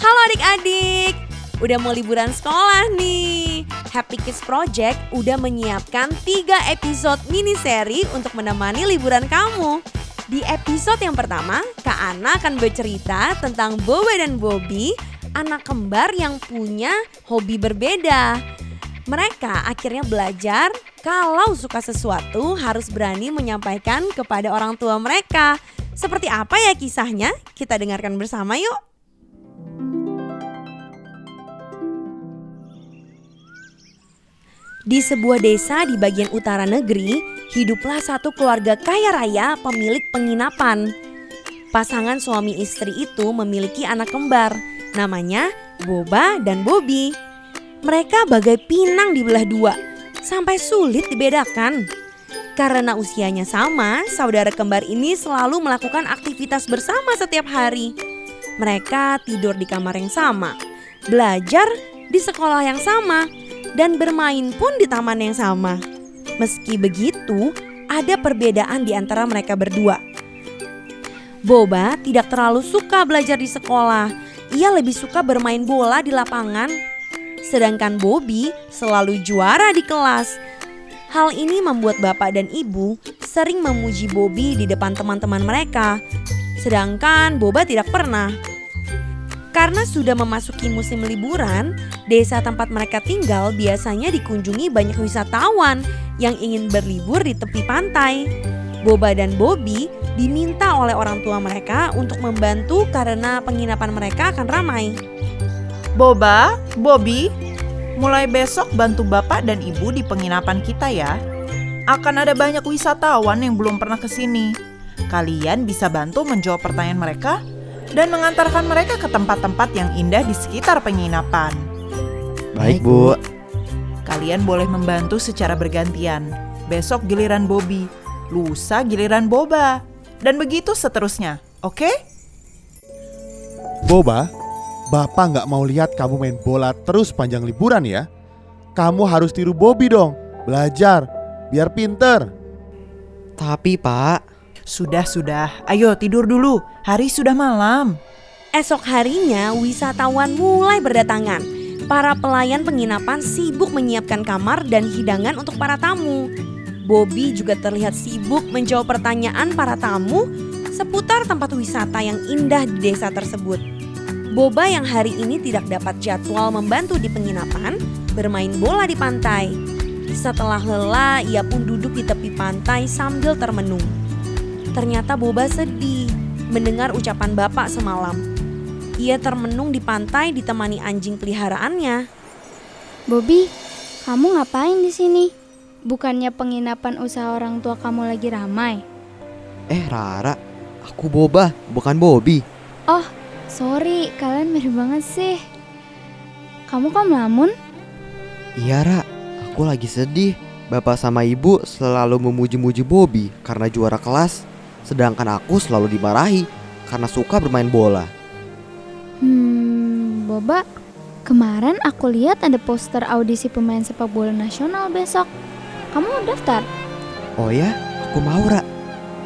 Halo adik-adik, udah mau liburan sekolah nih. Happy Kids Project udah menyiapkan 3 episode mini seri untuk menemani liburan kamu. Di episode yang pertama, Kak Ana akan bercerita tentang Boba dan Bobby, anak kembar yang punya hobi berbeda. Mereka akhirnya belajar kalau suka sesuatu harus berani menyampaikan kepada orang tua mereka. Seperti apa ya kisahnya? Kita dengarkan bersama yuk. Di sebuah desa di bagian utara negeri, hiduplah satu keluarga kaya raya pemilik penginapan. Pasangan suami istri itu memiliki anak kembar, namanya Boba dan Bobby. Mereka bagai pinang di belah dua, sampai sulit dibedakan. Karena usianya sama, saudara kembar ini selalu melakukan aktivitas bersama setiap hari. Mereka tidur di kamar yang sama, belajar di sekolah yang sama, dan bermain pun di taman yang sama. Meski begitu, ada perbedaan di antara mereka berdua. Boba tidak terlalu suka belajar di sekolah. Ia lebih suka bermain bola di lapangan. Sedangkan Bobby selalu juara di kelas. Hal ini membuat bapak dan ibu sering memuji Bobby di depan teman-teman mereka. Sedangkan Boba tidak pernah. Karena sudah memasuki musim liburan, desa tempat mereka tinggal biasanya dikunjungi banyak wisatawan yang ingin berlibur di tepi pantai. Boba dan Bobby diminta oleh orang tua mereka untuk membantu karena penginapan mereka akan ramai. Boba, Bobby, mulai besok bantu bapak dan ibu di penginapan kita ya. Akan ada banyak wisatawan yang belum pernah ke sini. Kalian bisa bantu menjawab pertanyaan mereka dan mengantarkan mereka ke tempat-tempat yang indah di sekitar penginapan. Baik, Bu. Kalian boleh membantu secara bergantian. Besok giliran Bobby, lusa giliran Boba, dan begitu seterusnya. Oke? Boba, Bapak nggak mau lihat kamu main bola terus panjang liburan ya. Kamu harus tiru Bobby dong. Belajar, biar pinter. Tapi pak, Sudah, sudah. Ayo tidur dulu. Hari sudah malam. Esok harinya wisatawan mulai berdatangan. Para pelayan penginapan sibuk menyiapkan kamar dan hidangan untuk para tamu. Bobby juga terlihat sibuk menjawab pertanyaan para tamu seputar tempat wisata yang indah di desa tersebut. Boba yang hari ini tidak dapat jadwal membantu di penginapan bermain bola di pantai. Setelah lelah, ia pun duduk di tepi pantai sambil termenung. Ternyata Boba sedih mendengar ucapan bapak semalam. Ia termenung di pantai ditemani anjing peliharaannya. Bobby, kamu ngapain di sini? Bukannya penginapan usaha orang tua kamu lagi ramai? eh Rara, aku Boba, bukan Bobby. Oh, sorry, kalian mirip banget sih. Kamu kok melamun? Iya Ra, aku lagi sedih. Bapak sama ibu selalu memuji-muji Bobby karena juara kelas. Sedangkan aku selalu dimarahi karena suka bermain bola. Hmm, Boba, kemarin aku lihat ada poster audisi pemain sepak bola nasional besok. Kamu mau daftar? Oh ya, aku mau Ra.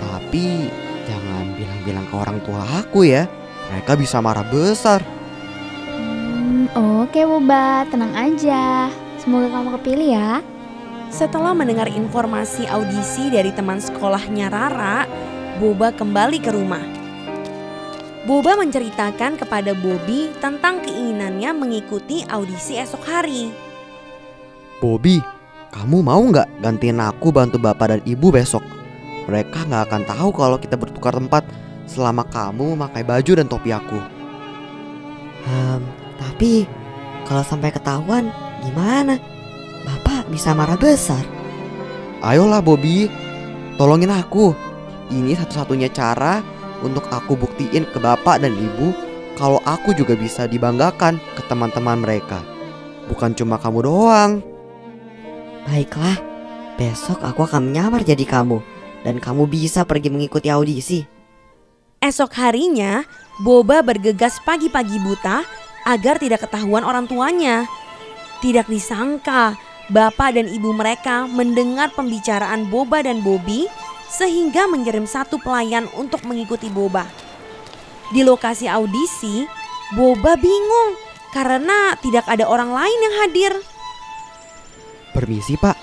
Tapi jangan bilang-bilang ke orang tua aku ya. Mereka bisa marah besar. Hmm, oke Boba, tenang aja. Semoga kamu kepilih ya. Setelah mendengar informasi audisi dari teman sekolahnya Rara, Boba kembali ke rumah. Boba menceritakan kepada Bobby tentang keinginannya mengikuti audisi esok hari. Bobby, kamu mau nggak gantiin aku bantu bapak dan ibu besok? Mereka nggak akan tahu kalau kita bertukar tempat selama kamu memakai baju dan topi aku. Hmm, tapi kalau sampai ketahuan gimana? Bapak bisa marah besar. Ayolah Bobby, tolongin aku. Ini satu-satunya cara untuk aku buktiin ke bapak dan ibu kalau aku juga bisa dibanggakan ke teman-teman mereka. Bukan cuma kamu doang. Baiklah, besok aku akan menyamar jadi kamu dan kamu bisa pergi mengikuti audisi. Esok harinya, Boba bergegas pagi-pagi buta agar tidak ketahuan orang tuanya. Tidak disangka, bapak dan ibu mereka mendengar pembicaraan Boba dan Bobby sehingga mengirim satu pelayan untuk mengikuti Boba. Di lokasi audisi, Boba bingung karena tidak ada orang lain yang hadir. Permisi pak,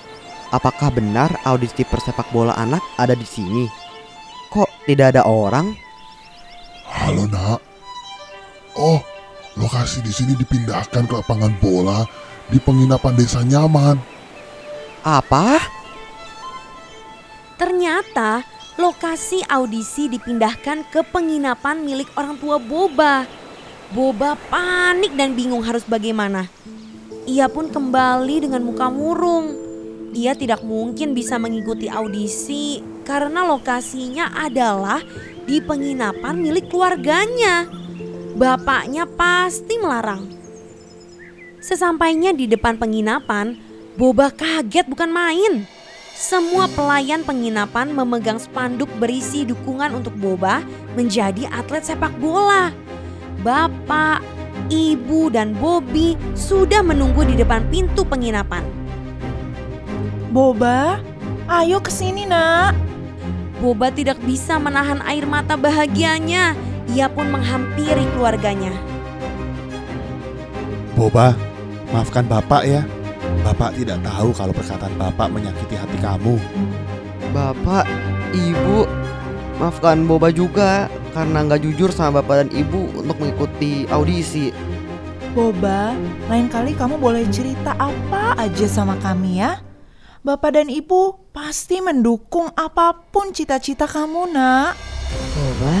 apakah benar audisi persepak bola anak ada di sini? Kok tidak ada orang? Halo nak. Oh, lokasi di sini dipindahkan ke lapangan bola di penginapan desa nyaman. Apa? Ternyata lokasi audisi dipindahkan ke penginapan milik orang tua Boba. Boba panik dan bingung harus bagaimana. Ia pun kembali dengan muka murung. Ia tidak mungkin bisa mengikuti audisi karena lokasinya adalah di penginapan milik keluarganya. Bapaknya pasti melarang. Sesampainya di depan penginapan, Boba kaget bukan main. Semua pelayan penginapan memegang spanduk berisi dukungan untuk Boba menjadi atlet sepak bola. Bapak, ibu, dan Bobby sudah menunggu di depan pintu penginapan. Boba, ayo ke sini nak. Boba tidak bisa menahan air mata bahagianya. Ia pun menghampiri keluarganya. Boba, maafkan Bapak ya. Bapak tidak tahu kalau perkataan Bapak menyakiti hati kamu. Bapak, ibu, maafkan Boba juga karena nggak jujur sama bapak dan ibu untuk mengikuti audisi. Boba, lain kali kamu boleh cerita apa aja sama kami ya. Bapak dan ibu pasti mendukung apa pun cita-cita kamu nak. Boba,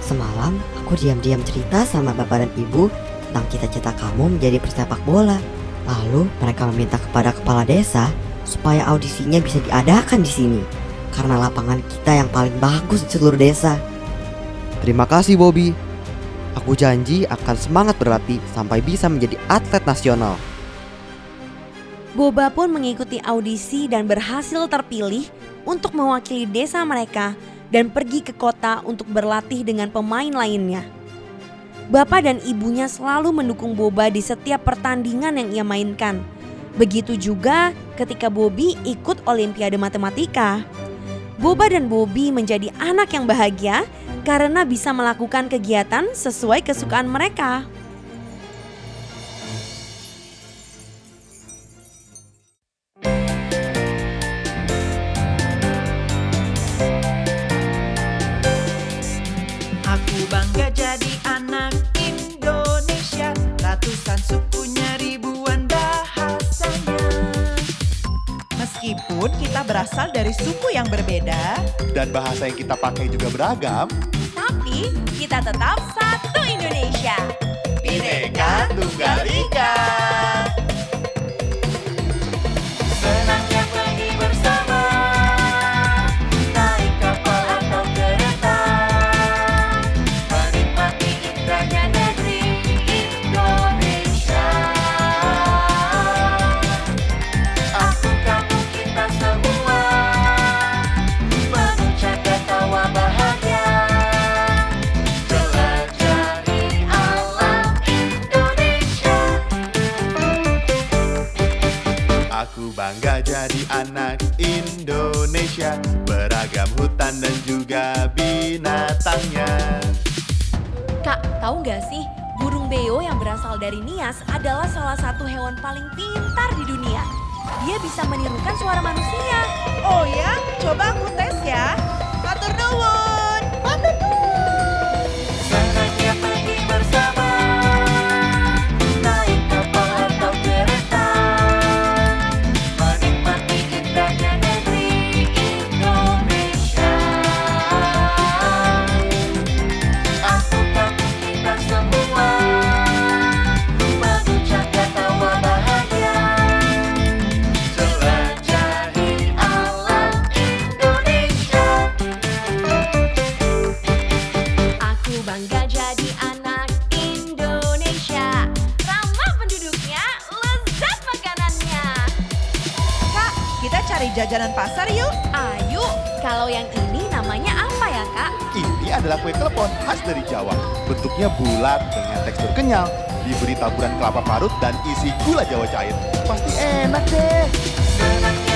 semalam aku diam-diam cerita sama bapak dan ibu tentang cita-cita kamu menjadi persepak bola. Lalu mereka meminta kepada kepala desa supaya audisinya bisa diadakan di sini. Karena lapangan kita yang paling bagus di seluruh desa. Terima kasih Bobby. Aku janji akan semangat berlatih sampai bisa menjadi atlet nasional. Boba pun mengikuti audisi dan berhasil terpilih untuk mewakili desa mereka dan pergi ke kota untuk berlatih dengan pemain lainnya. Bapak dan ibunya selalu mendukung Boba di setiap pertandingan yang ia mainkan. Begitu juga ketika Bobby ikut Olimpiade Matematika. Boba dan Bobby menjadi anak yang bahagia karena bisa melakukan kegiatan sesuai kesukaan mereka. Meskipun kita berasal dari suku yang berbeda Dan bahasa yang kita pakai juga beragam. Tapi kita tetap satu Indonesia. Bineka Tunggal Ika. Anak Indonesia Beragam hutan dan juga binatangnya Kak, tahu nggak sih? Burung beo yang berasal dari Nias adalah salah satu hewan paling pintar di dunia. Dia bisa menirukan suara manusia. Oh ya, coba aku tes ya. Atur nuwun. Jajanan pasar yuk. Ayo, kalau yang ini namanya apa ya kak? Ini adalah kue klepon khas dari Jawa. Bentuknya bulat dengan tekstur kenyal Diberi taburan kelapa parut dan isi gula jawa cair. Pasti enak deh